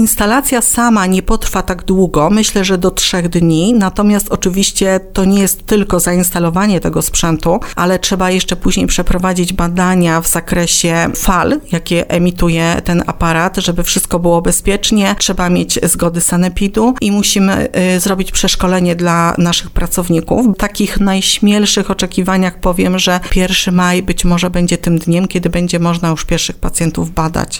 Instalacja sama nie potrwa tak długo, myślę, że do trzech dni, natomiast oczywiście to nie jest tylko zainstalowanie tego sprzętu, ale trzeba jeszcze później przeprowadzić badania w zakresie fal, jakie emituje ten aparat, żeby wszystko było bezpiecznie. Trzeba mieć zgody sanepidu i musimy y, zrobić przeszkolenie dla naszych pracowników. W takich najśmielszych oczekiwaniach powiem, że 1 maj być może będzie tym dniem, kiedy będzie można już pierwszych pacjentów badać.